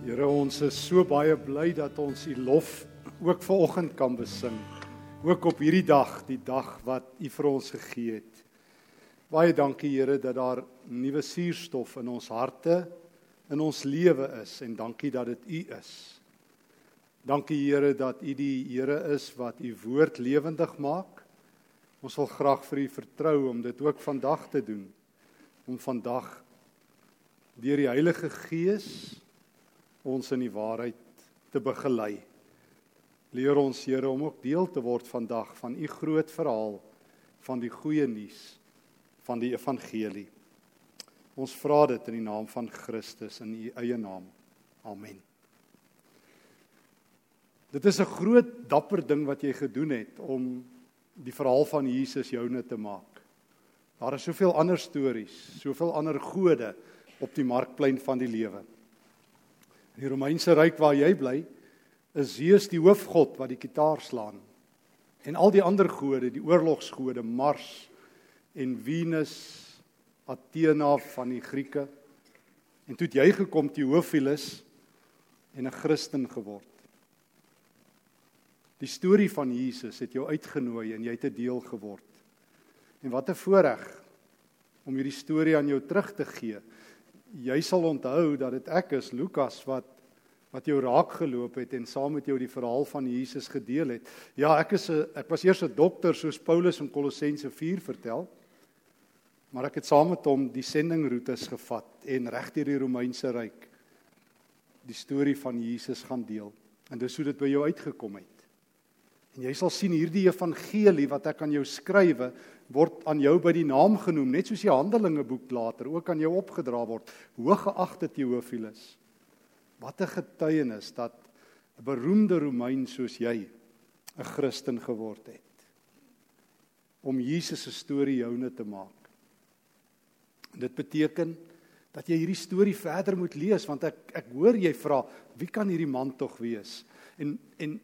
Here ons is so baie bly dat ons U lof ook vanoggend kan besing. Ook op hierdie dag, die dag wat U vir ons gegee het. Baie dankie Here dat daar nuwe suurstof in ons harte in ons lewe is en dankie dat dit U is. Dankie Here dat U die Here is wat U woord lewendig maak. Ons wil graag vir U vertrou om dit ook vandag te doen. Om vandag deur die Heilige Gees ons in die waarheid te begelei. Leer ons Here om ook deel te word vandag van u groot verhaal van die goeie nuus van die evangelie. Ons vra dit in die naam van Christus in u eie naam. Amen. Dit is 'n groot dapper ding wat jy gedoen het om die verhaal van Jesus joune te maak. Daar is soveel ander stories, soveel ander gode op die markplein van die lewe. Die Romeinse ryk waar jy bly, is Zeus die hoofgod wat die kitaar slaan. En al die ander gode, die oorlogsgode, Mars en Venus, Athena van die Grieke. En toe het jy gekom Theophilus en 'n Christen geword. Die storie van Jesus het jou uitgenooi en jy het 'n deel geword. En wat 'n voorreg om hierdie storie aan jou terug te gee jy sal onthou dat dit ek is Lukas wat wat jou raak geloop het en saam met jou die verhaal van Jesus gedeel het. Ja, ek is 'n ek was eers 'n dokter soos Paulus in Kolossense 4 vertel. Maar ek het saam met hom die sendingroetes gevat en reg deur die Romeinse ryk die storie van Jesus gaan deel. En dis hoe dit by jou uitgekom het. En jy sal sien hierdie evangelie wat ek aan jou skrywe word aan jou by die naam genoem, net soos die Handelinge boek later ook aan jou opgedra word. Hooggeagte Theophilus. Wat 'n getuienis dat 'n beroemde Romein soos jy 'n Christen geword het. Om Jesus se storie joune te maak. Dit beteken dat jy hierdie storie verder moet lees want ek ek hoor jy vra wie kan hierdie man tog wees? En en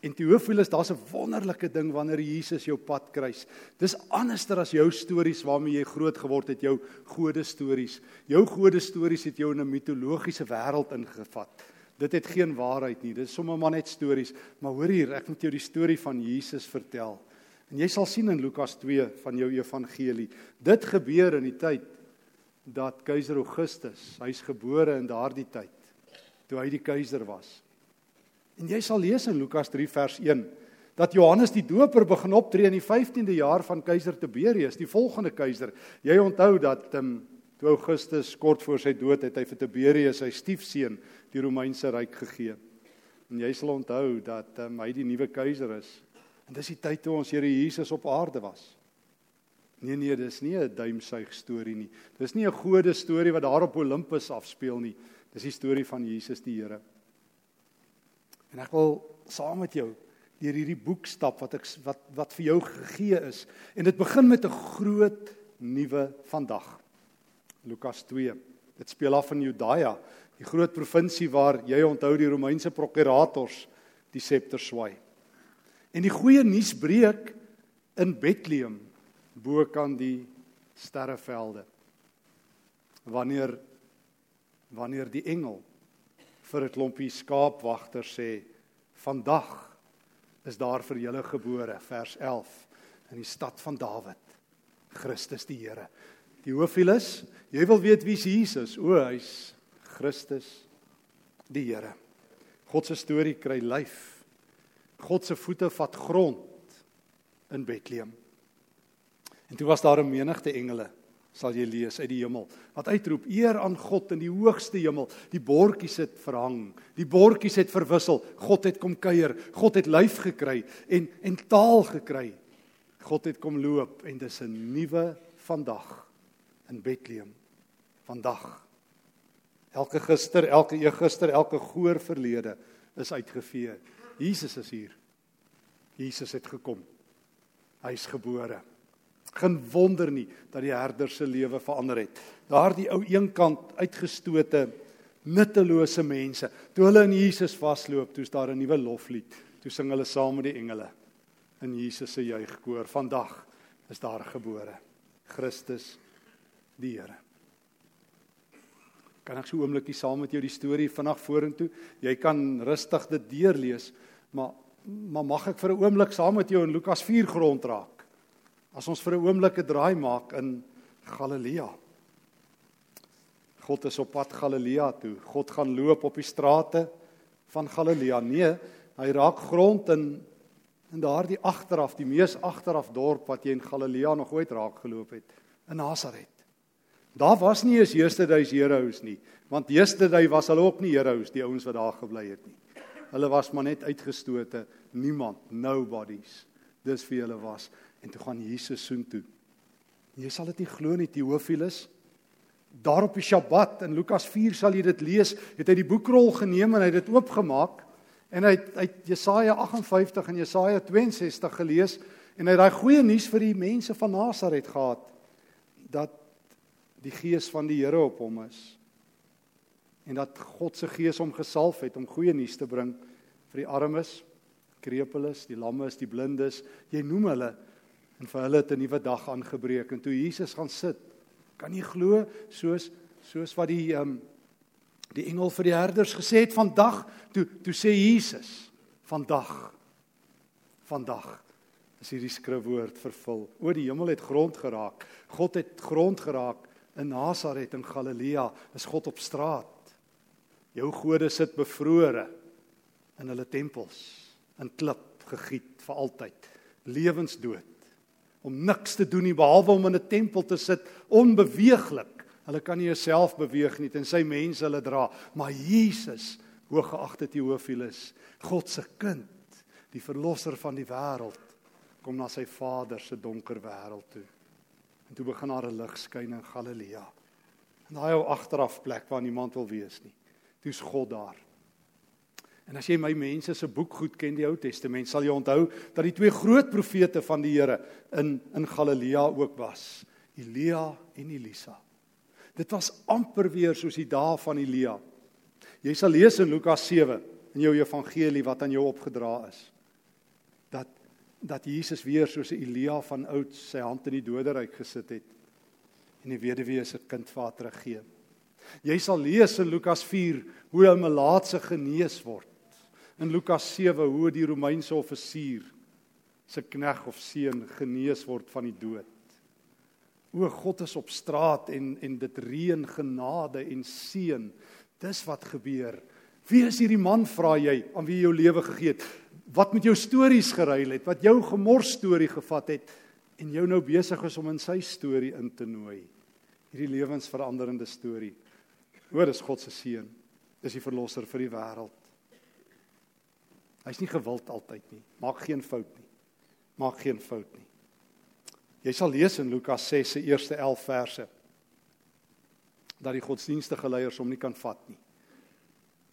En Theophilus, daar's 'n wonderlike ding wanneer Jesus jou pad kruis. Dis anderster as jou stories waarmee jy groot geword het, jou gode stories. Jou gode stories het jou in 'n mitologiese wêreld ingevat. Dit het geen waarheid nie. Dit is sommer maar net stories. Maar hoor hier, ek moet jou die storie van Jesus vertel. En jy sal sien in Lukas 2 van jou evangelie. Dit gebeur in die tyd dat keiser Augustus, hy's gebore in daardie tyd toe hy die keiser was. En jy sal lees in Lukas 3 vers 1 dat Johannes die Doper begin optree in die 15de jaar van keiser Tiberius, die volgende keiser. Jy onthou dat um, toe Augustus kort voor sy dood het hy vir Tiberius sy stiefseun die Romeinse ryk gegee. En jy sal onthou dat um, hy die nuwe keiser is. En dis die tyd toe ons Here Jesus op aarde was. Nee nee, dis nie 'n duimsuig storie nie. Dis nie 'n gode storie wat daar op Olympus afspeel nie. Dis die storie van Jesus die Here. En ek wil saam met jou deur hierdie boek stap wat ek wat wat vir jou gegee is. En dit begin met 'n groot nuwe vandag. Lukas 2. Dit speel af in Judaïa, die groot provinsie waar jy onthou die Romeinse prokurators die septer swaai. En die goeie nuus breek in Bethlehem bo kan die sterrevelde. Wanneer wanneer die engel vir 'n klompie skaapwagter sê vandag is daar vir julle gebore vers 11 in die stad van Dawid Christus die Here. Theophilus, jy wil weet wie Jesus? O, hy's Christus die Here. God se storie kry lyf. God se voete vat grond in Bethlehem. En toe was daar 'n menigte engele sal jy lees uit die hemel. Wat uitroep eer aan God in die hoogste hemel. Die bordjies het verhang die bordjies het verwissel. God het kom kuier God het lyf gekry en en taal gekry. God het kom loop en dis 'n nuwe vandag in Bethlehem. Vandag. Elke gister elke eergister elke goeie verlede is uitgevee Jesus is hier. Jesus het gekom. Hy's gebore Geen wonder nie dat die herder se lewe verander het. Daardie ou eenkant uitgestote nuttelose mense, toe hulle in Jesus vasloop, toe's daar 'n nuwe loflied. Toe sing hulle saam met die engele in Jesus se juigkoor. Vandag is daar gebore Christus die Here. Kan ek so oombliekie saam met jou die storie vanaand vorentoe? Jy kan rustig dit deurlees, maar maar mag ek vir 'n oomblik saam met jou in Lukas 4 grond raak? As ons vir 'n oomblik 'n draai maak in Galilea. God is op pad Galilea toe. God gaan loop op die strate van Galilea. Nee, hy raak grond in in daardie agteraf, die mees agteraf dorp wat jy in Galilea nog ooit raak geloop het, in Nasaret. Daar was nie eens Yesterdays Heroes nie, want Yesterday was hulle ook nie heroes die ouens wat daar gebly het nie. Hulle was maar net uitgestote, niemand, nobodies. Dis wie hulle was en toe gaan Jesus soontoe. Jy sal dit nie glo nie, Teofilus. Daar op die Sabbat in Lukas 4 sal jy dit lees, het hy die boekrol geneem en hy het dit oopgemaak en hy het uit Jesaja 58 en Jesaja 62 gelees en hy het daai goeie nuus vir die mense van Nasaret gehad dat die gees van die Here op hom is en dat God se gees hom gesalf het om goeie nuus te bring vir die armes, krepeles, die lammes, die blindes, jy noem hulle en vir hulle het 'n nuwe dag aangebreek en toe Jesus gaan sit, kan jy glo soos soos wat die ehm um, die engel vir die herders gesê het vandag, toe toe sê Jesus, vandag vandag is hierdie skrifwoord vervul. O die hemel het grond geraak. God het grond geraak in Nasaret in Galilea. Is God op straat. Jou gode sit bevrore in hulle tempels in klip gegiet vir altyd. Lewensdood. Om niks te doen nie behalwe om in 'n tempel te sit onbeweeglik. Hulle kan nie jouself beweeg nie tensy mense hulle dra, maar Jesus, hooggeagte Teofilus, God se kind, die verlosser van die wêreld, kom na sy Vader se donker wêreld toe. En toe begin daar 'n lig skyn in Galilea. En daai ou agteraf plek waar niemand wil wees nie toe's God daar. En as jy my mense se boek goed ken die Ou Testament, sal jy onthou dat die twee groot profete van die Here in in Galilea ook was, Elia en Elisa. Dit was amper weer soos die dae van Elia. Jy sal lees in Lukas 7 in jou evangelie wat aan jou opgedra is. Dat dat Jesus weer soos Elia van oud sy hand in die doderyk gesit het en die weduwee se kind vir haar teruggee. Jy sal lees in Lukas 4 hoe 'n melaatse genees word. In Lukas 7 hoe die Romeinse offisier se knegg of seun genees word van die dood. O God is op straat en en dit reën genade en seën. Dis wat gebeur. Wie is hierdie man vra jy aan wie jy jou lewe gegee het? Wat met jou stories geruil het? Wat jou gemors storie gevat het en jou nou besig is om in sy storie in te nooi? Hierdie lewensveranderende storie. Hoor, dis God se seun. Dis die verlosser vir die wêreld. Hy's nie gewild altyd nie. Maak geen fout nie. Maak geen fout nie. Jy sal lees in Lukas 6 se eerste 11 verse dat die godsdienstige leiers hom nie kan vat nie.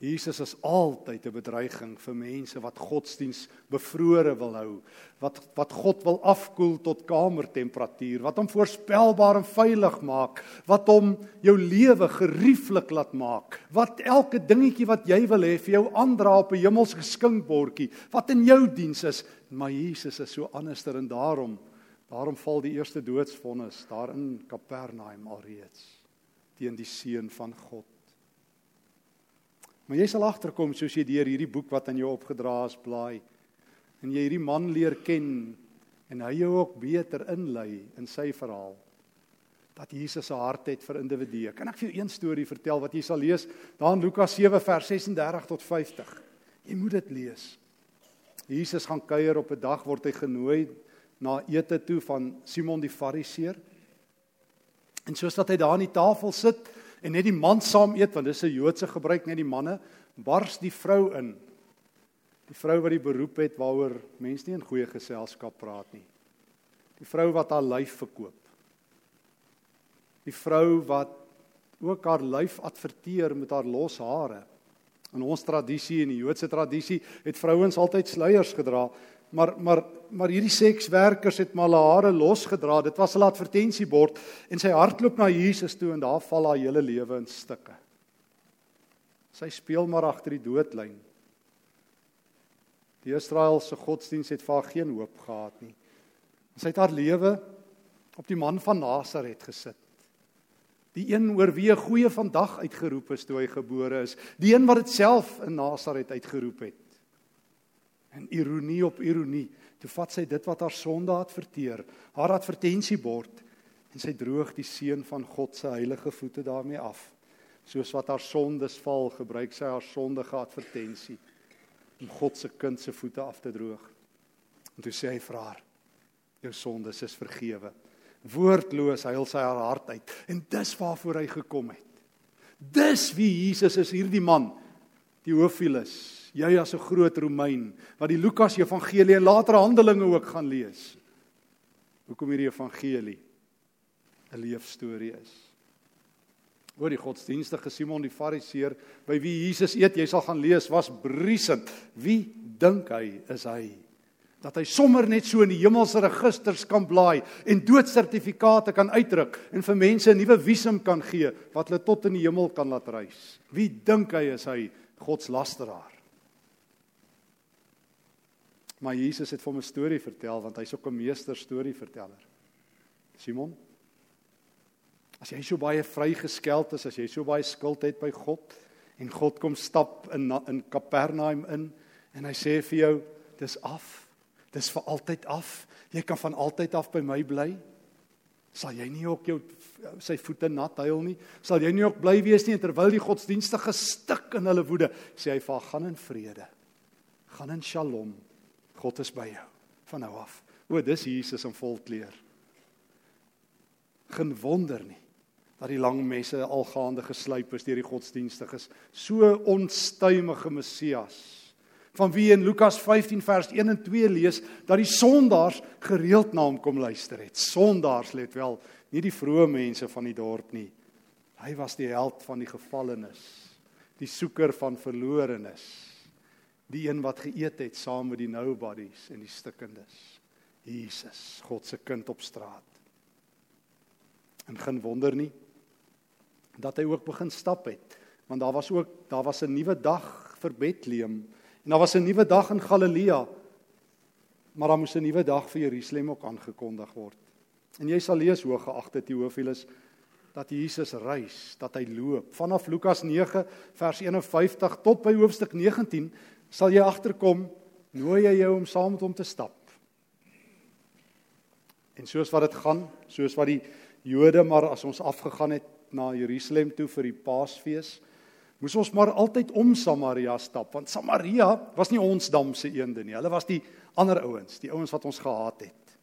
Jesus is altyd 'n bedreiging vir mense wat godsdiens bevrore wil hou, wat wat God wil afkoel tot kamertemperatuur, wat hom voorspelbaar en veilig maak, wat hom jou lewe gerieflik laat maak, wat elke dingetjie wat jy wil hê vir jou aandra op 'n hemelse geskinkbordjie, wat in jou diens is, maar Jesus is so anderster en daarom daarom val die eerste doodsvonnis daar in Kapernaum alreeds teen die seun van God. Maar jy sal agterkom soos jy deur hierdie boek wat aan jou opgedra is blaai en jy hierdie man leer ken en hy jou ook beter inlei in sy verhaal dat Jesus 'n hart het vir individue. Kan ek vir jou een storie vertel wat jy sal lees daar in Lukas 7 vers 36 tot 50. Jy moet dit lees. Jesus gaan kuier op 'n dag word hy genooi na ete toe van Simon die Fariseer. En soos dat hy daar aan die tafel sit, en net die man saam eet want dis 'n Joodse gebruik net die manne bars die vrou in. Die vrou wat die beroep het waaroor mense nie in goeie geselskap praat nie. Die vrou wat haar lyf verkoop. Die vrou wat ook haar lyf adverteer met haar los hare. In ons tradisie en die Joodse tradisie het vrouens altyd sluiers gedra maar maar maar hierdie sekswerkers het maar hulle hare losgedra. Dit was 'n advertensiebord en sy hardloop na Jesus toe en daar val haar hele lewe in stukke. Sy speel maar agter die doodlyn. Die Israeliese godsdiens het vir haar geen hoop gehad nie. Sy het haar lewe op die man van Nasaret gesit. Die een oor wie 'n goeie vandag uitgeroep is toe hy gebore is, die een wat dit self in Nasaret uitgeroep het. En ironie op ironie, toe vat sy dit wat haar sonde het verteer, haar advertensiebord en sy droog die seun van God se heilige voete daarmee af. Soos wat haar sondes val, gebruik sy haar sondige advertensie om God se kind se voete af te droog. En toe sê hy vir haar: "Jou sondes is vergewe." Woordloos huil sy haar hart uit en dis waarvoor hy gekom het. Dis wie Jesus is, hierdie man, Theophilus. Jy as 'n groot Romein wat die Lukas Evangelie en later Handelinge ook gaan lees. Hoekom hierdie evangelie 'n leefstorie is. Oor die godsdienstige Simon die Fariseer by wie Jesus eet, jy sal gaan lees, was briesend. Wie dink hy is hy? dat hy sommer net so in die hemelse registers kan blaai en doodsertifikate kan uitdruk en vir mense 'n nuwe visum kan gee wat hulle tot in die hemel kan laat reis. Wie dink hy is hy godslasteraar? Maar Jesus het vir hom 'n storie vertel want hy's ook 'n meester storieverteller. Simon, as jy so baie vrygeskeld is, as jy so baie skuld het by God en God kom stap in in Kapernaum in en hy sê vir jou dis af Dis vir altyd af. Jy kan van altyd af by my bly. Sal jy nie ook jou sy voete nat huil nie? Sal jy nie ook bly wees nie terwyl die godsdienstige stik in hulle woede sê hy vir gaan in vrede. Gaan in shalom. God is by jou van nou af. O, dis Jesus in volkleur. Geen wonder nie dat die lang messe algaande geslyp is deur die godsdienstiges. So onstuimige Messias van wie in Lukas 15 vers 1 en 2 lees dat die sondaars gereeld na hom kom luister het. Sondaars let wel, nie die vrome mense van die dorp nie. Hy was die held van die gevallenes, die soeker van verlorenes, die een wat geëet het saam met die nobodies en die stikkendes. Jesus, God se kind op straat. En geen wonder nie dat hy ook begin stap het, want daar was ook daar was 'n nuwe dag vir Bethlehem En daar was 'n nuwe dag in Galilea. Maar daar moes 'n nuwe dag vir Jerusalem ook aangekondig word. En jy sal lees hoe geagte Theophilus dat Jesus reis, dat hy loop. Vanaf Lukas 9 vers 51 tot by hoofstuk 19 sal jy agterkom nooi hy jou om saam met hom te stap. En soos wat dit gaan, soos wat die Jode maar as ons afgegaan het na Jerusalem toe vir die Paasfees, moes ons maar altyd om Samaria stap want Samaria was nie ons damse eende nie. Hulle was die ander ouens, die ouens wat ons gehaat het.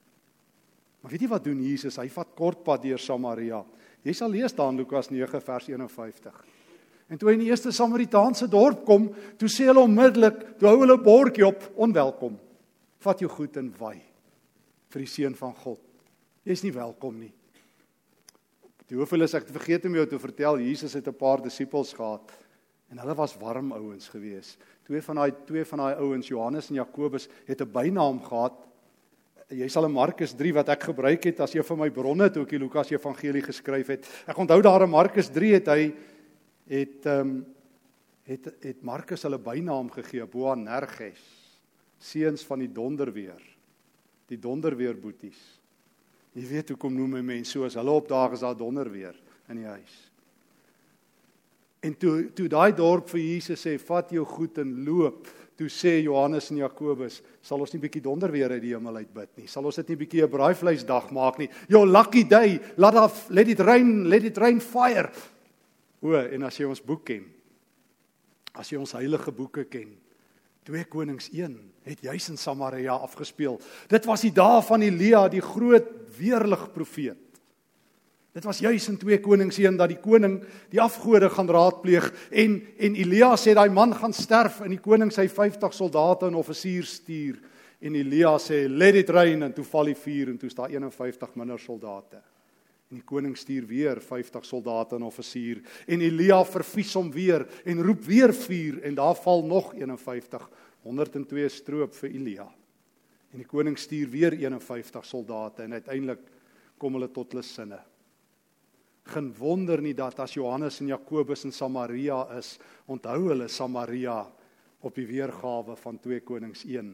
Maar weet jy wat doen Jesus? Hy vat kortpad deur Samaria. Jy sal lees daar in Lukas 9 vers 51. En toe hy in die eerste Samaritaanse dorp kom, toe sê hulle onmiddellik, toe hou hulle 'n bordjie op, onwelkom. Vat jou goed en wy vir die seun van God. Jy's nie welkom nie. Die hoofel is ek het vergeet om jou te vertel, Jesus het 'n paar disippels gehad. En hulle was warm ouens gewees. Twee van daai twee van daai ouens, Johannes en Jakobus, het 'n bynaam gehad. Jy sal in Markus 3 wat ek gebruik het as een van my bronne toe ek die Lukas Evangelie geskryf het. Ek onthou daar in Markus 3 het hy het ehm um, het het Markus hulle bynaam gegee, Boanerges, seuns van die donderweer. Die donderweer boeties. Jy weet hoekom noem mense so as hulle opdaag is daar donderweer in die huis. En toe toe daai dorp vir Jesus sê vat jou goed en loop, toe sê Johannes en Jakobus, sal ons nie bietjie donder weer uit die hemel uit bid nie. Sal ons dit nie bietjie 'n braaivleisdag maak nie. Your lucky day, laat af, let it rain, let it rain fire. O, en as jy ons boek ken, as jy ons heilige boeke ken, 2 Konings 1 het juis in Samaria afgespeel. Dit was die dae van Elia, die groot weerlig profeet. Dit was juis in 2 Konings 1 dat die koning die afgode gaan raadpleeg en en Elia sê daai man gaan sterf en die koning sy 50 soldate en offisiers stuur en Elia sê let it rain en toe val die vuur en toe staan 51 minder soldate. En die koning stuur weer 50 soldate en offisier en Elia vervies hom weer en roep weer vuur en daar val nog 51 102 stroop vir Elia. En die koning stuur weer 51 soldate en uiteindelik kom hulle tot hulle sinne geen wonder nie dat as Johannes en Jakobus in Samaria is, onthou hulle Samaria op die weergawe van 2 Konings 1.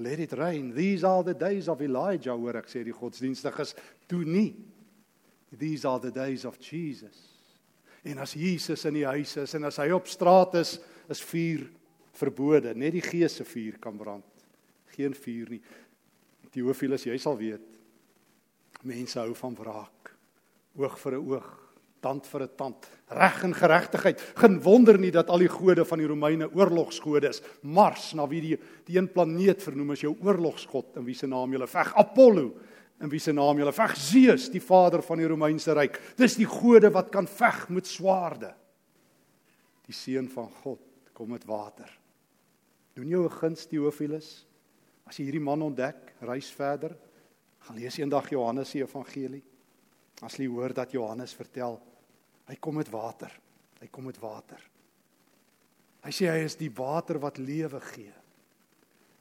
Let it rain. These are the days of Elijah, hoor ek sê die godsdienstiges toe nie. These are the days of Jesus. En as Jesus in die huis is en as hy op straat is, is vuur verbode. Net die gees se vuur kan brand. Geen vuur nie. Teofilus, jy sal weet. Mense hou van wraak. Oog vir 'n oog, tand vir 'n tand, reg en geregtigheid. Geen wonder nie dat al die gode van die Romeine oorlogsgode is. Mars, na wie die die een planeet vernoem as jou oorlogsgod in wie se naam jy veg. Apollo, in wie se naam jy veg. Zeus, die vader van die Romeinse ryk. Dis die gode wat kan veg met swaarde. Die seun van God kom met water. Doen jou 'n guns Teofilus. As jy hierdie man ontdek, reis verder. Gaan lees eendag Johannes se evangelie. As jy hoor dat Johannes vertel Hy kom met water. Hy kom met water. Hy sê hy is die water wat lewe gee.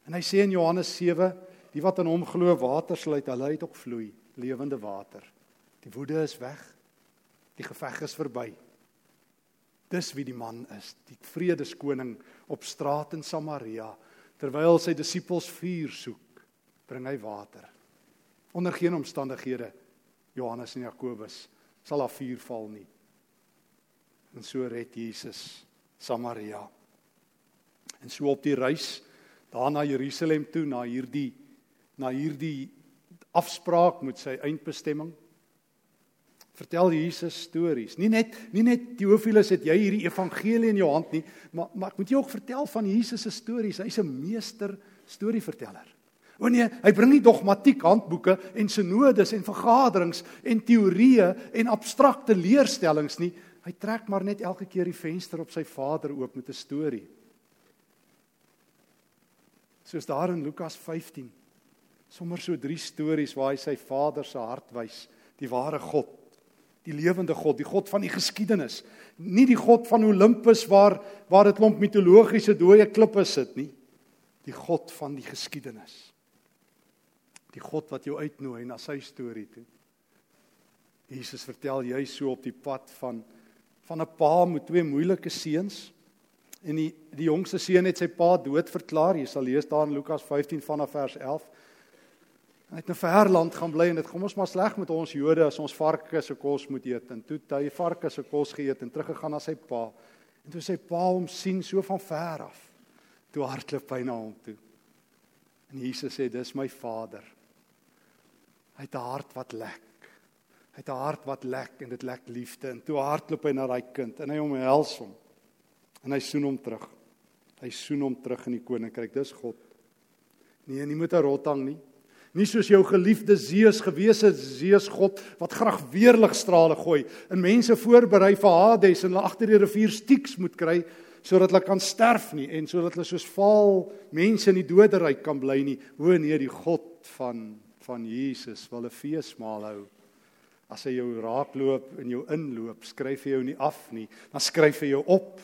En hy sê in Johannes 7, die wat aan hom glo, water sal uit hulle uit ook vloei, lewende water. Die woede is weg. Die geveg is verby. Dis wie die man is, die vredeskoning op straat in Samaria, terwyl sy disippels vuur soek, bring hy water. Onder geen omstandighede Johannes en Jakobus sal daar vuur val nie. En so red Jesus Samaria. En so op die reis daar na Jerusalem toe na hierdie na hierdie afspraak met sy eindbestemming vertel Jesus stories. Nie net nie net Teofilus het jy hierdie evangelie in jou hand nie, maar maar ek moet jou ook vertel van Jesus se stories. Hy's 'n meester storieverteller. O nee, hy bring nie dogmatiek handboeke en sinodes en vergaderings en teorieë en abstrakte leerstellings nie. Hy trek maar net elke keer die venster op sy vader oop met 'n storie. Soos daar in Lukas 15. Sommers so drie stories waar hy sy vader se hart wys, die ware God, die lewende God, die God van die geskiedenis, nie die God van Olympus waar waar dit klomp mitologiese dooie klippe sit nie, die God van die geskiedenis. Die God wat jou uitnooi na sy storie toe. Jesus vertel jy so op die pad van van 'n pa met twee moeilike seuns. En die die jongste seun het sy pa dood verklaar. Jy sal lees daar in Lukas 15 vanaf vers 11. Hy het 'n ver land gaan bly en dit kom ons maar sleg met ons Jode as ons varke se kos moet eet. En toe hy varke se kos geëet en teruggegaan na sy pa. En toe sy pa hom sien so van ver af. Toe hardloop hy na hom toe. En Jesus sê dis my vader. Hy het 'n hart wat lek. Hy het 'n hart wat lek en dit lek liefde en toe hardloop hy na daai kind en hy omhels hom. En hy soen hom terug. Hy soen hom terug in die koninkryk. Dis God. Nee, nie met 'n rothang nie. Nie soos jou geliefde Zeus gewees het, Zeus God wat graag weerligstrale gooi en mense voorberei vir Hades en hulle agter die rivier Styx moet kry sodat hulle kan sterf nie en sodat hulle soos vaal mense in die doderyk kan bly nie. O nee, die God van van Jesus wil 'n feesmaal hou. As hy jou raakloop en jou inloop, skryf hy jou nie af nie, dan skryf hy jou op.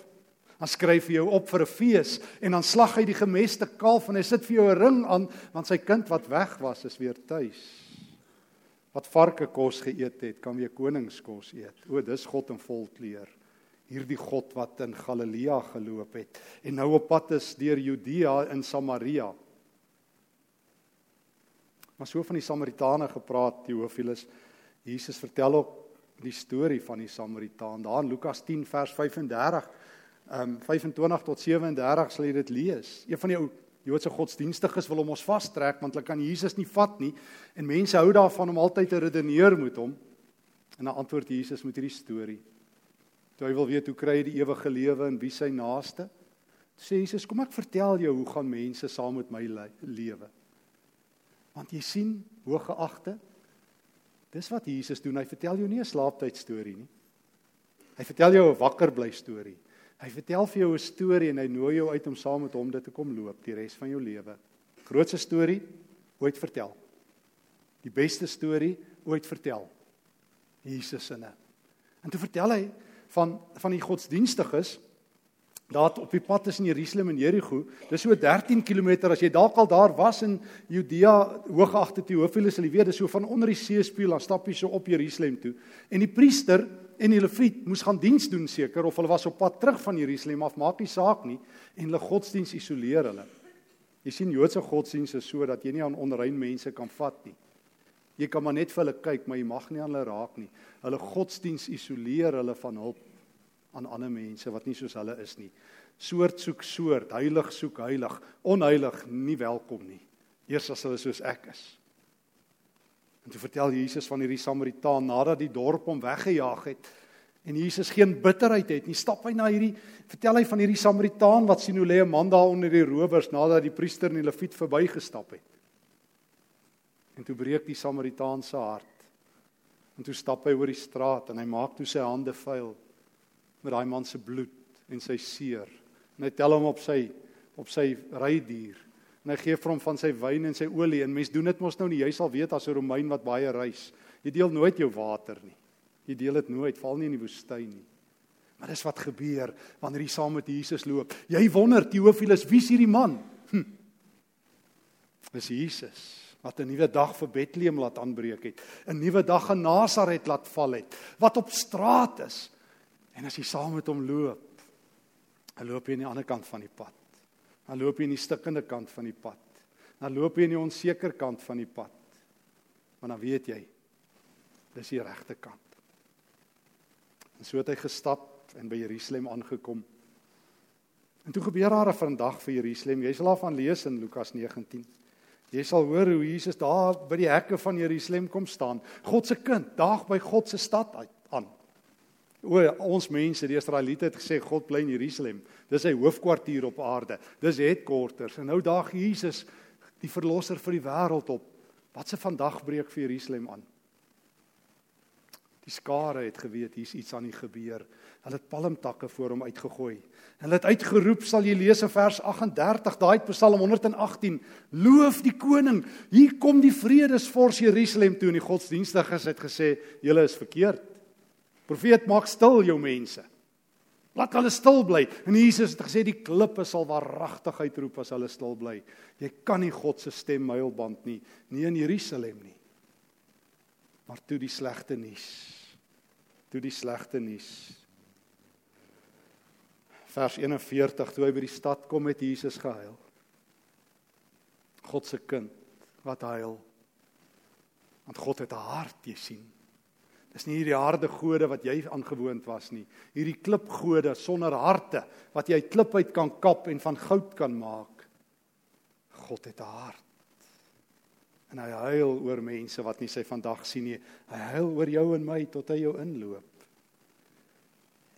Dan skryf hy jou op vir 'n fees en dan slag hy die gemeste kalf en hy sit vir jou 'n ring aan want sy kind wat weg was is weer tuis. Wat varke kos geëet het, kan weer koningskos eet. O, dis God in volkleur. Hierdie God wat in Galilea geloop het en nou op pad is deur Judea in Samaria. Maar so van die Samaritane gepraat, Theophilus. Jesus vertel ook die storie van die Samaritaan daar in Lukas 10 vers 35. Ehm um, 25 tot 37 sal jy dit lees. Een van die ou Joodse godsdienstiges wil hom ons vastrek want hulle kan Jesus nie vat nie en mense hou daarvan om altyd te redeneer met hom. En dan antwoord Jesus met hierdie storie. Toe hy wil weet hoe kry hy die ewige lewe en wie sy naaste? Sê Jesus, kom ek vertel jou hoe gaan mense saam met my lewe. Want jy sien, hoëgeagte, Dis wat Jesus doen. Hy vertel jou nie 'n slaaptyd storie nie. Hy vertel jou 'n wakker bly storie. Hy vertel vir jou 'n storie en hy nooi jou uit om saam met hom dit te kom loop die res van jou lewe. Grootste storie ooit vertel. Die beste storie ooit vertel. Jesus sinne. En toe vertel hy van van die godsdienstiges daar op die pad tussen Jerusalem en Jerigo. Dis so 13 km as jy dalk al daar was in Judea, hoogagte Teofilus, sal jy weet, dis so van onder die seespieël dan stap jy so op Jerusalem toe. En die priester en die leviet moes gaan diens doen seker of hulle was op pad terug van Jerusalem af, maak nie saak nie, en hulle godsdiens isoleer hulle. Jy sien Joodse godsdiens is so dat jy nie aan onrein mense kan vat nie. Jy kan maar net vir hulle kyk, maar jy mag nie aan hulle raak nie. Hulle godsdiens isoleer hulle van hulp aan ander mense wat nie soos hulle is nie. Soort soek soort, heilig soek heilig, onheilig nie welkom nie. Eers as hulle soos ek is. En toe vertel Jesus van hierdie Samaritaan nadat die dorp hom weggejaag het en Jesus geen bitterheid het nie. Stap hy na hierdie vertel hy van hierdie Samaritaan wat sien hoe lê 'n man daar onder die rowers nadat die priester en die leviet verbygestap het. En toe breek die Samaritaan se hart. En toe stap hy oor die straat en hy maak toe sy hande vuil met daai man se bloed en sy seer. En hy tel hom op sy op sy rydier en hy gee vir hom van sy wyn en sy olie. En mens doen dit mos nou nie. Jy sal weet as 'n Romein wat baie reis jy deel nooit jou water nie. Jy deel dit nooit. Val nie in die woestyn nie. Maar dis wat gebeur wanneer jy saam met Jesus loop. Jy wonder Teofilus wie's hierdie man? Hm. dis Jesus wat 'n nuwe dag vir Bethlehem laat aanbreek het. 'n nuwe dag in Nasaret laat val het wat op straat is. En as jy saam met hom loop dan loop jy aan die ander kant van die pad Dan loop jy in die stikkende kant van die pad. Dan loop jy in die onseker kant van die pad. Maar dan weet jy dis die regte kant. En so het hy gestap en by Jerusalem aangekom. En toe gebeur daar 'n vandag vir Jerusalem. Jy sal daarvan lees in Lukas 19. Jy sal hoor hoe Jesus daar by die hekke van Jerusalem kom staan. God se kind, daag by God se stad aan. O, ons mense, die Israeliete het gesê God bly in Jerusalem. Dis sy hoofkwartier op aarde. Dis headquarters. En nou daag Jesus die verlosser vir die wêreld op. Wat se vandag breek vir Jerusalem aan? Die skare het geweet hier's iets aan die gebeur. Hulle het palmtakke voor hom uitgegooi. Hulle het uitgeroep, sal jy lees in vers 38, daai Psalm 118, loof die koning. Hier kom die vredesvors Jerusalem toe en die godsdienstiges het gesê, julle is verkeerd. Profeet maak stil jou mense. Laat hulle stil bly. En Jesus het gesê die klippe sal waaragtig uitroep as hulle stil bly. Jy kan nie God se stem muilband nie, nie in Jerusalem nie. Maar toe die slegte nuus. Toe die slegte nuus. Vers 41 toe hy by die stad kom het Jesus gehuil. God se kind wat huil. Want God het 'n hart, jy sien. Dis nie hierdie harde gode wat jy aangewoond was nie. Hierdie klipgode sonder harte wat jy uit klip uit kan kap en van goud kan maak. God het 'n hart. En hy huil oor mense wat nie sy vandag sien nie. Hy huil oor jou en my tot hy jou inloop.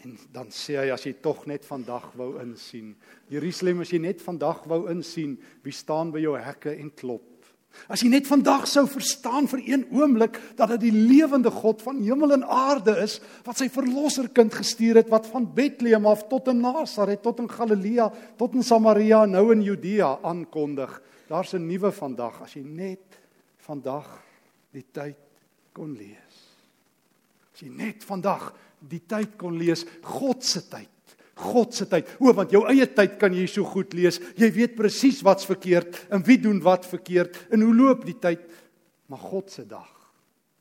En dan sê hy as jy tog net vandag wou insien. Jerusalem as jy net vandag wou insien, wie staan by jou hekke en klop? As jy net vandag sou verstaan vir een oomblik dat dit die lewende God van hemel en aarde is wat sy verlosserkind gestuur het wat van Bethlehem af tot in Nasaret tot in Galilea tot in Samaria nou in Judea aankondig. Daar's 'n nuwe vandag as jy net vandag die tyd kon lees. As jy net vandag die tyd kon lees, God se tyd. God se tyd. O, want jou eie tyd kan jy so goed lees. Jy weet presies wat's verkeerd en wie doen wat verkeerd en hoe loop die tyd. Maar God se dag,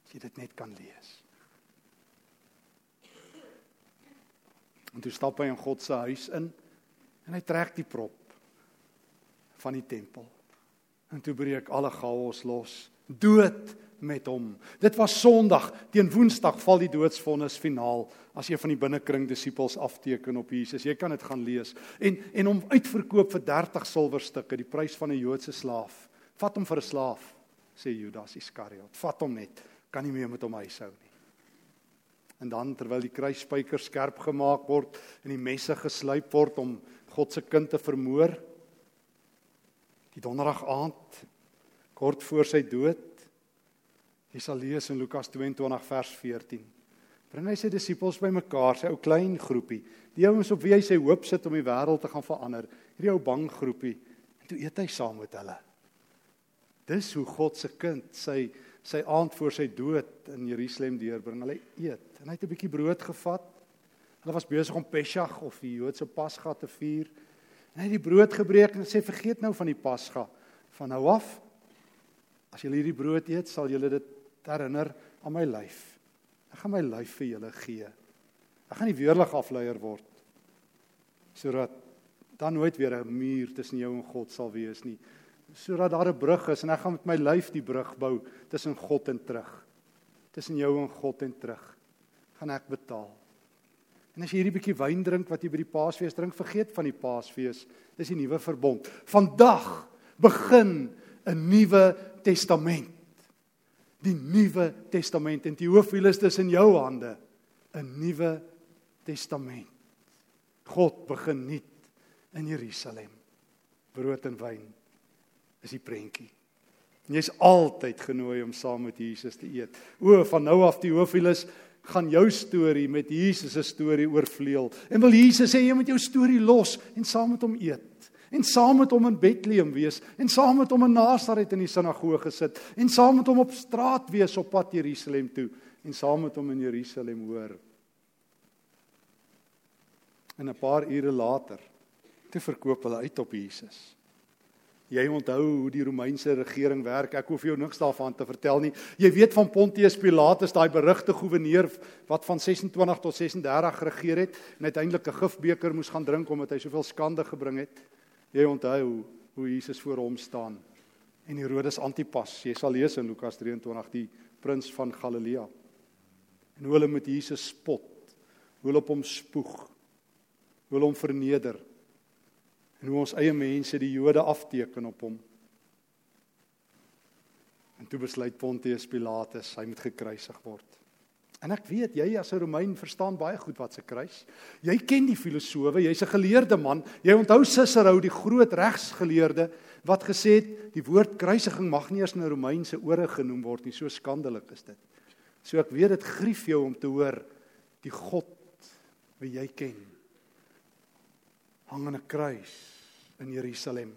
as jy dit net kan lees. En toe stap hy in God se huis in en hy trek die prop van die tempel. En toe breek alle chaos los. Dood met hom. Dit was Sondag, teen Woensdag val die doodsvonnis finaal as jy van die binnekring disippels afteken op Jesus. Jy kan dit gaan lees. En en hom uitverkoop vir 30 silwerstukke, die prys van 'n Joodse slaaf. Vat hom vir 'n slaaf, sê Judas Iskariot. Vat hom net, kan nie meer met hom huishou nie. En dan terwyl die kruisspykers skerp gemaak word en die messe geslyp word om God se kind te vermoor, die donderdag aand kort voor sy dood Jy sal lees in Lukas 22 vers 14. Bring hy sy disippels bymekaar, sy ou klein groepie, die ouens op wie hy sy hoop sit om die wêreld te gaan verander. Hierdie ou bang groepie. En toe eet hy saam met hulle. Dis hoe God se kind sy sy aand voor sy dood in Jerusalem deurbring. Hulle eet en hy het 'n bietjie brood gevat. Hulle was besig om Pesach of die Joodse Pasga te vier. En hy het die brood gebreek en sê vergeet nou van die Pasga. Van nou af as julle hierdie brood eet, sal julle dit herinner aan my lyf. Ek gaan my lyf vir julle gee. Ek gaan nie weerlig afleier word sodat dan nooit weer 'n muur tussen jou en God sal wees nie. sodat daar 'n brug is en ek gaan met my lyf die brug bou tussen God en terug. Tussen jou en God en terug. Gaan ek betaal. En as jy hierdie bietjie wyn drink wat jy by die Paasfees drink, vergeet van die Paasfees. Dis die nuwe verbond. Vandag begin 'n nuwe testament. Die nuwe testament en Teofilus is in jou hande. 'n Nuwe testament. God begin nuut in Jerusalem. Brood en wyn is die prentjie. Jy's altyd genooi om saam met Jesus te eet. O, van nou af Teofilus gaan jou storie met Jesus se storie oorvleuel. En wil Jesus sê jy moet jou storie los en saam met hom eet. En saam met hom in Bethlehem wees en saam met hom in Nasaret in die sinagoge sit en saam met hom op straat wees op pad Jerusalem toe en saam met hom in Jerusalem hoor. En 'n paar ure later te verkoop hulle uit op Jesus. Jy onthou hoe die Romeinse regering werk. Ek hoef jou niks daarvan te vertel nie. Jy weet van Pontius Pilatus, daai berugte goewerneur wat van 26 tot 36 geregeer het en uiteindelik 'n gifbeker moes gaan drink omdat hy soveel skande gebring het. Jy onthou hoe Jesus voor hom staan en Herodes Antipas. Jy sal lees in Lukas 23 die prins van Galilea. En hoe hulle met Jesus spot. Hoe hulle op hom spoeg. Hoe hulle hom verneder en hoe ons eie mense die Jode afteken op hom. En toe besluit Pontius Pilatus hy moet gekruisig word. En ek weet jy as 'n Romein verstaan baie goed wat se kruis. Jy ken die filosowe, jy's 'n geleerde man. Jy onthou Cicero, die groot regsgeleerde wat gesê het die woord kruisiging mag nie eens in 'n Romeinse ore genoem word nie. So skandelik is dit. So ek weet dit grief jou om te hoor die God wie jy ken hang aan 'n kruis in Jerusalem.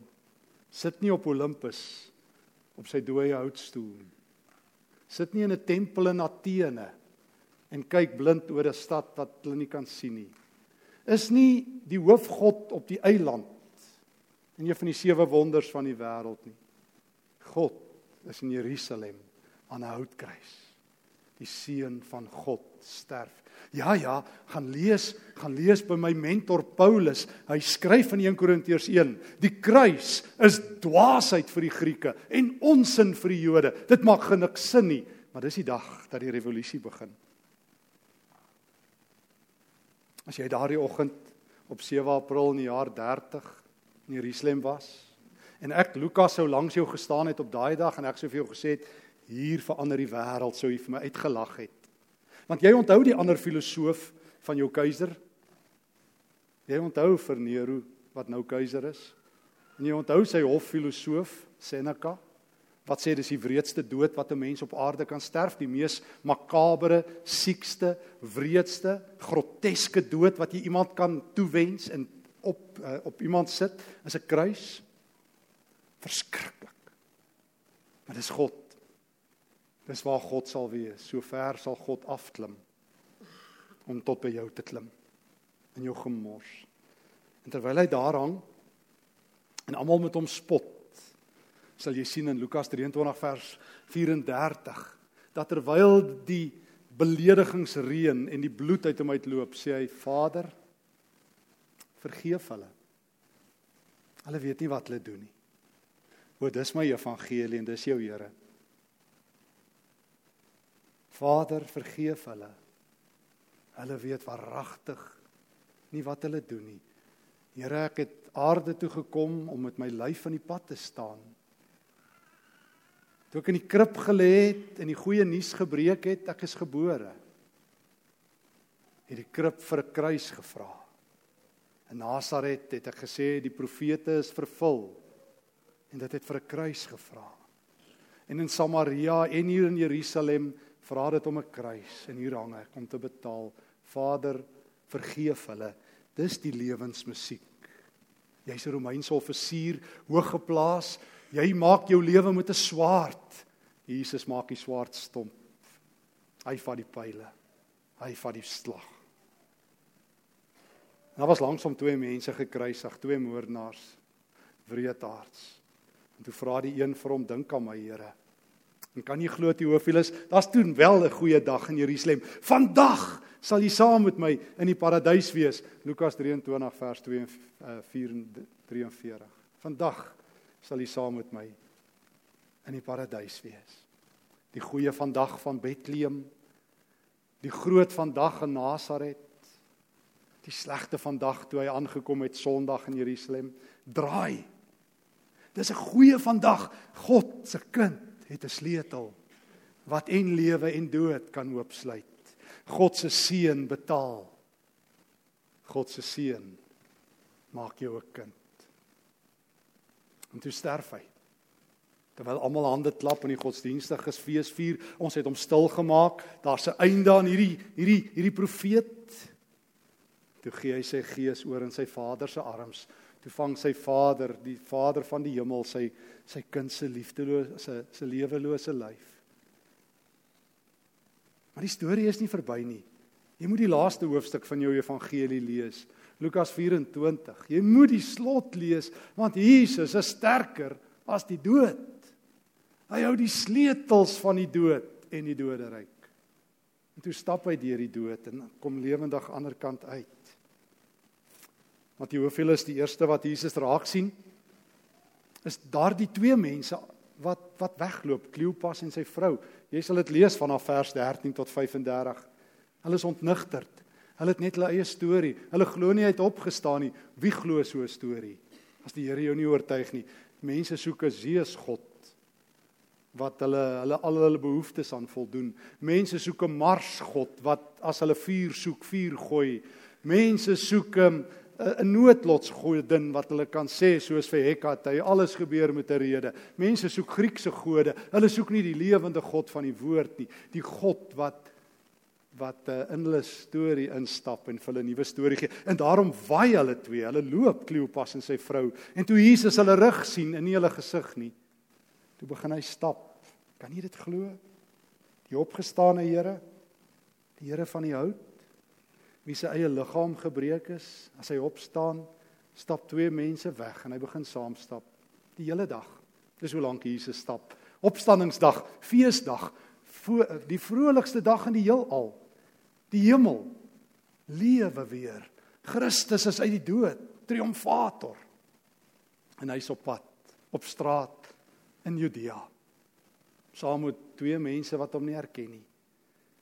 Sit nie op Olympus op sy dooie houtstoel. Sit nie in 'n tempel in Athene en kyk blind oor 'n stad wat hulle nie kan sien nie. Is nie die hoofgod op die eiland in een van die sewe wonders van die wêreld nie. God is in Jerusalem aan 'n houtkruis. Die seun van God sterf Ja ja, gaan lees, gaan lees by my mentor Paulus. Hy skryf in 1 Korintiërs 1: Die kruis is dwaasheid vir die Grieke en onsin vir die Jode. Dit maak geniks sin nie, maar dis die dag dat die revolusie begin. As jy daardie oggend op 7 April in die jaar 30 in Jerusalem was en ek Lukas sou langs jou gestaan het op daai dag en ek sou vir jou gesê het hier verander die wêreld sou jy vir my uitgelag het. Want jy onthou die ander filosoof van jou keiser? Jy onthou vir Nero wat nou keiser is? En jy onthou sy hoffilosoof Seneca wat sê dis die wreedste dood wat 'n mens op aarde kan sterf, die mees makabere, siekste, wreedste, groteske dood wat jy iemand kan toewens en op uh, op iemand sit, is 'n kruis. Verskriklik. Maar dis God Dis waar God sal wees. So ver sal God afklim om tot by jou te klim in jou gemors. En terwyl hy daar hang en almal met hom spot, sal jy sien in Lukas 23 vers 34 dat terwyl die beledigingsreën en die bloed uit hom uitloop, sê hy: "Vader, vergeef hulle. Hulle weet nie wat hulle doen nie." O, dis my evangelie en dis jou Here. Vader, vergeef hulle. Hulle weet waaragtig nie wat hulle doen nie. Here, ek het aarde toe gekom om met my lyf aan die pad te staan. Toe ek in die krib gelê het en die goeie nuus gebreek het, ek is gebore. Het die krib vir 'n kruis gevra. In Nasaret het ek gesê die profete is vervul en dit het vir 'n kruis gevra. En in Samaria en hier in Jerusalem vra dit om 'n kruis en hier hang ek om te betaal. Vader, vergeef hulle. Dis die lewensmusiek. Jy's 'n Romeinse offisier, hoog geplaas. Jy maak jou lewe met 'n swaard. Jesus maak die swaard stomp. Hy vat die pile. Hy vat die slag. Daar was langsom twee mense gekruisig, twee moordenaars, wreedaards. En toe vra die een vir hom, dink aan my Here. En kan jy glo Teofilus, daar's toe wel 'n goeie dag in Jerusalem. Vandag sal jy saam met my in die paradys wees. Lukas 23 vers 2 en 4 43. Vandag sal U saam met my in die paradys wees. Die goeie vandag van Bethlehem, die groot vandag in Nasaret, die slegte vandag toe hy aangekom het Sondag in Jerusalem, draai. Dis 'n goeie vandag. God se kind het 'n sleutel wat en lewe en dood kan oopsluit. God se seën betaal. God se seën maak jou 'n kind. En toe sterf hy. Terwyl almal hande klap in die godsdienstige fees vier, ons het hom stil gemaak. Daar's 'n einde aan hierdie hierdie hierdie profeet. Toe gee hy sy gees oor in sy Vader se arms. Toe vang sy Vader, die Vader van die hemel, sy sy kind se liefdelose se lewelose lyf. Maar die storie is nie verby nie. Jy moet die laaste hoofstuk van jou evangelie lees. Lukas 24. Jy moet die slot lees want Jesus is sterker as die dood. Hy hou die sleutels van die dood en die doderyk. En toe stap hy deur die dood en kom lewendig aan die ander kant uit. Want hoeveel is die eerste wat Jesus raak sien? Is daardie twee mense wat wat wegloop, Kleopas en sy vrou. Jy sal dit lees vanaf vers 13 tot 35. Hulle is ontnigterd. Hulle het net hulle eie storie. Hulle glo nie hy het opgestaan nie. Wie glo so 'n storie? As die Here jou nie oortuig nie. Mense soek 'n Zeus God wat hulle hulle al hulle behoeftes aan voldoen. Mense soek 'n Mars God wat as hulle vuur soek, vuur gooi. Mense soek 'n 'n noodlotsgodin wat hulle kan sê soos vir Hekate, alles gebeur met 'n rede. Mense soek Griekse gode. Hulle soek nie die lewende God van die woord nie, die God wat wat uh, in hulle storie instap en vir hulle 'n nuwe storie gee. En daarom waai hulle twee. Hulle loop Kleopas en sy vrou. En toe Jesus hulle rug sien en nie hulle gesig nie, Toe begin hy stap. Kan jy dit glo? Die opgestane Here, die Here van die hout, wie se eie liggaam gebreek is, as hy opstaan, stap twee mense weg en hy begin saam stap die hele dag. Dis hoe lank Jesus stap. Opstanningsdag, feesdag, die vrolikste dag in die heelal. Die hemel lewe weer. Christus is uit die dood, triomfator. En hy's op pad, op straat in Judea saam met twee mense wat hom nie herken nie.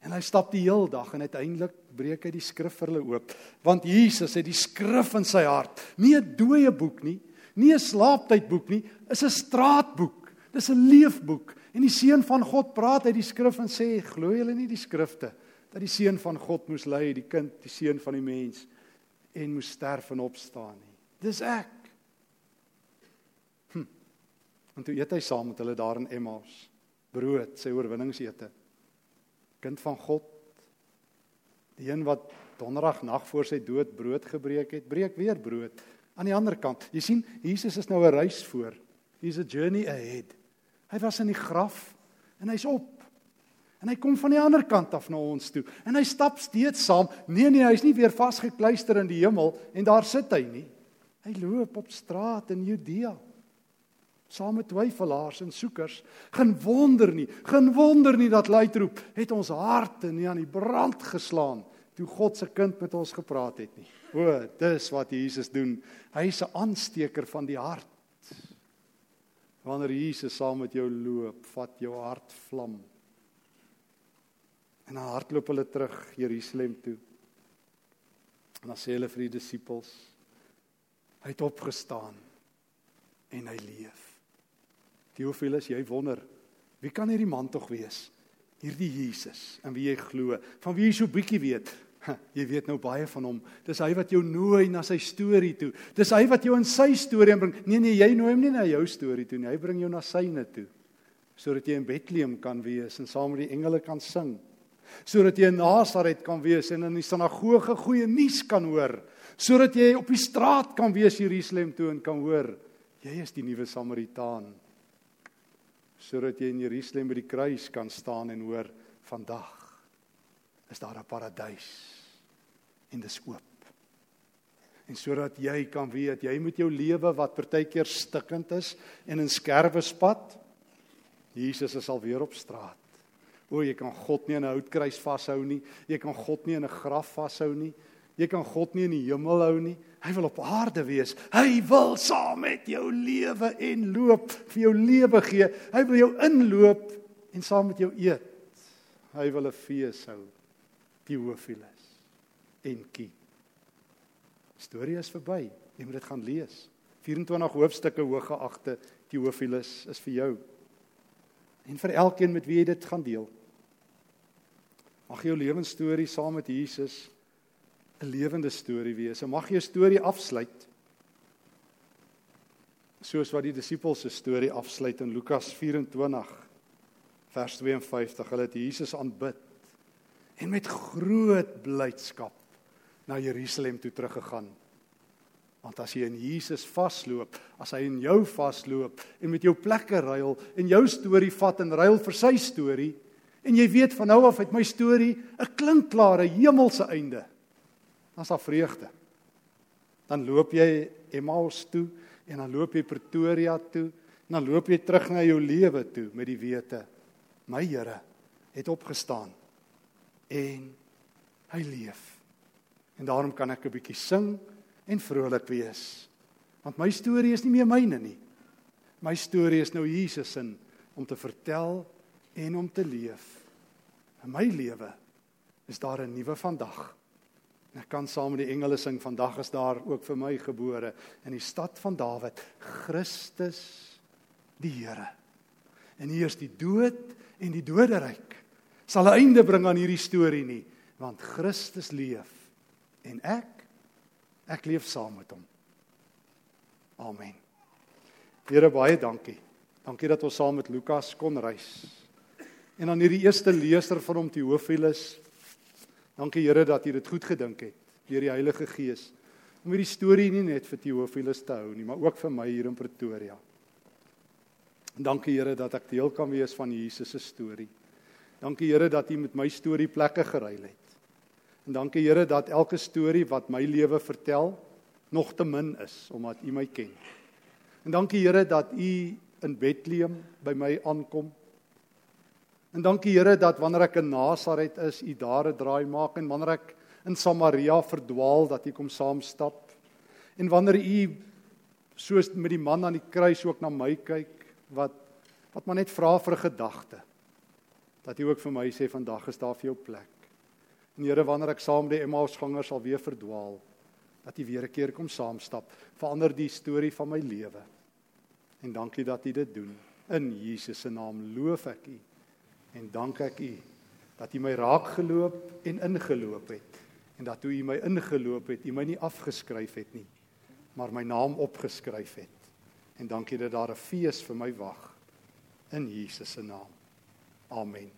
En hy stap die heel dag en uiteindelik breek hy die skrif vir hulle oop, want Jesus het die skrif in sy hart, nie 'n dooie boek nie, nie 'n slaaptydboek nie, is 'n straatboek. Dis 'n leefboek en die seun van God praat uit die skrif en sê, "Glo julle nie die skrifte dat die seun van God moes ly, die kind, die seun van die mens en moes sterf en opstaan nie." Dis ek. En toe eet hy saam met hulle daar in Emmaus brood, sy oorwinningsete. Kind van God. Die een wat donderdag nag voor sy dood brood gebreek het, breek weer brood aan die ander kant. Jy sien, Jesus is nou 'n reis voor. He's a journey ahead. Hy was in die graf en hy's op. En hy kom van die ander kant af na ons toe. En hy stap steeds saam. Nee nee, hy's nie weer vasgekluister in die hemel en daar sit hy nie. Hy loop op straat in Judea saam met twyfelaars en soekers. Geen wonder nie, geen wonder nie dat luid roep, het ons harte nie aan die brand geslaan toe God se kind met ons gepraat het nie. O, dis wat Jesus doen. Hy's 'n aansteker van die hart. Wanneer Jesus saam met jou loop, vat jou hart vlam. En dan hardloop hulle terug Jerusalem toe. En dan sê hulle vir die disippels: Hy het opgestaan en hy leef. Theophilus, jy wonder, wie kan hierdie man tog wees? Hierdie Jesus, in wie jy glo, van wie jy so bietjie weet. Jy weet nou baie van hom. Dis hy wat jou nooi na sy storie toe. Dis hy wat jou in sy storie bring. Nee nee, jy nooi hom nie na jou storie toe nie. Hy bring jou na syne toe. Sodat jy in Bethlehem kan wees en saam met die engele kan sing. Sodat jy in Nasaret kan wees en in die sinagoge goeie nuus kan hoor. Sodat jy op die straat kan wees Jerusalem toe en kan hoor jy is die nuwe Samaritaan sodat jy in Jerusalem by die kruis kan staan en hoor vandag is daar 'n paradys en dis oop. En sodat jy kan weet jy moet jou lewe wat partykeer stikkend is en in skerwe spat Jesus is al weer op straat. O jy kan God nie in 'n houtkruis vashou nie. Jy kan God nie in 'n graf vashou nie. Jy kan God nie in die hemel hou nie. Hy wil op aarde wees. Hy wil saam met jou lewe en loop, vir jou lewe gee. Hy wil jou inloop en saam met jou eet. Hy wil 'n fees hou. Theophilus en kie. Storie is verby. Jy moet dit gaan lees. 24 hoofstukke hoëgeagte Theophilus is vir jou. En vir elkeen met wie jy dit gaan deel. Mag jou lewensstorie saam met Jesus 'n lewende storie wees. En mag jou storie afsluit soos wat die disippels se storie afsluit in Lukas 24 vers 52. Hulle het Jesus aanbid en met groot blydskap na Jerusalem toe teruggegaan. Want as jy in Jesus vasloop, as hy in jou vasloop en met jou plekke ruil en jou storie vat en ruil vir sy storie en jy weet van nou af uit my storie 'n klinkklare hemelse einde dan's daar vreugde. Dan loop jy Emmaus toe en dan loop jy Pretoria toe en dan loop jy terug na jou lewe toe met die wete my Here het opgestaan en hy leef. En daarom kan ek 'n bietjie sing en vrolik wees. Want my storie is nie meer myne nie. My storie is nou Jesus se om te vertel en om te leef. In my lewe is daar 'n nuwe vandag. Ek kan saam met die engele sing vandag is daar ook vir my gebore in die stad van Dawid Christus die Here. En hier is die dood en die doderyk sal 'n einde bring aan hierdie storie nie want Christus leef en ek ek leef saam met hom. Amen. Here baie dankie. Dankie dat ons saam met Lukas kon reis. En dan hierdie eerste leser van hom Theophilus Dankie Here dat U dit goed gedink het deur die Heilige Gees om hierdie storie nie net vir Theophilus te hou nie, maar ook vir my hier in Pretoria. Dankie Here dat ek deel kan wees van Jesus se storie. Dankie Here dat U met my storie plekke geruil het. En dankie Here dat elke storie wat my lewe vertel nog te min is omdat U my ken. En dankie Here dat U in Bethlehem by my aankom En dankie Here dat wanneer ek in Nasaret is, U daar 'n draai maak en wanneer ek in Samaria verdwaal dat U kom saam stap. En wanneer U soos met die man aan die kruis ook na my kyk wat wat maar net vra vir 'n gedagte. Dat U ook vir my sê vandag is daar vir jou plek. En Here wanneer ek saam met die Emmausgangers sal weer verdwaal, dat U weer 'n keer kom saam stap, verander die storie van my lewe. En dankie dat U dit doen. In Jesus se naam loof ek U en dank ek U dat U my raak geloop en ingeloop het en dat toe U my ingeloop het, U my nie afgeskryf het nie, maar my naam opgeskryf het. En dankie dat daar 'n fees vir my wag in Jesus se naam. Amen.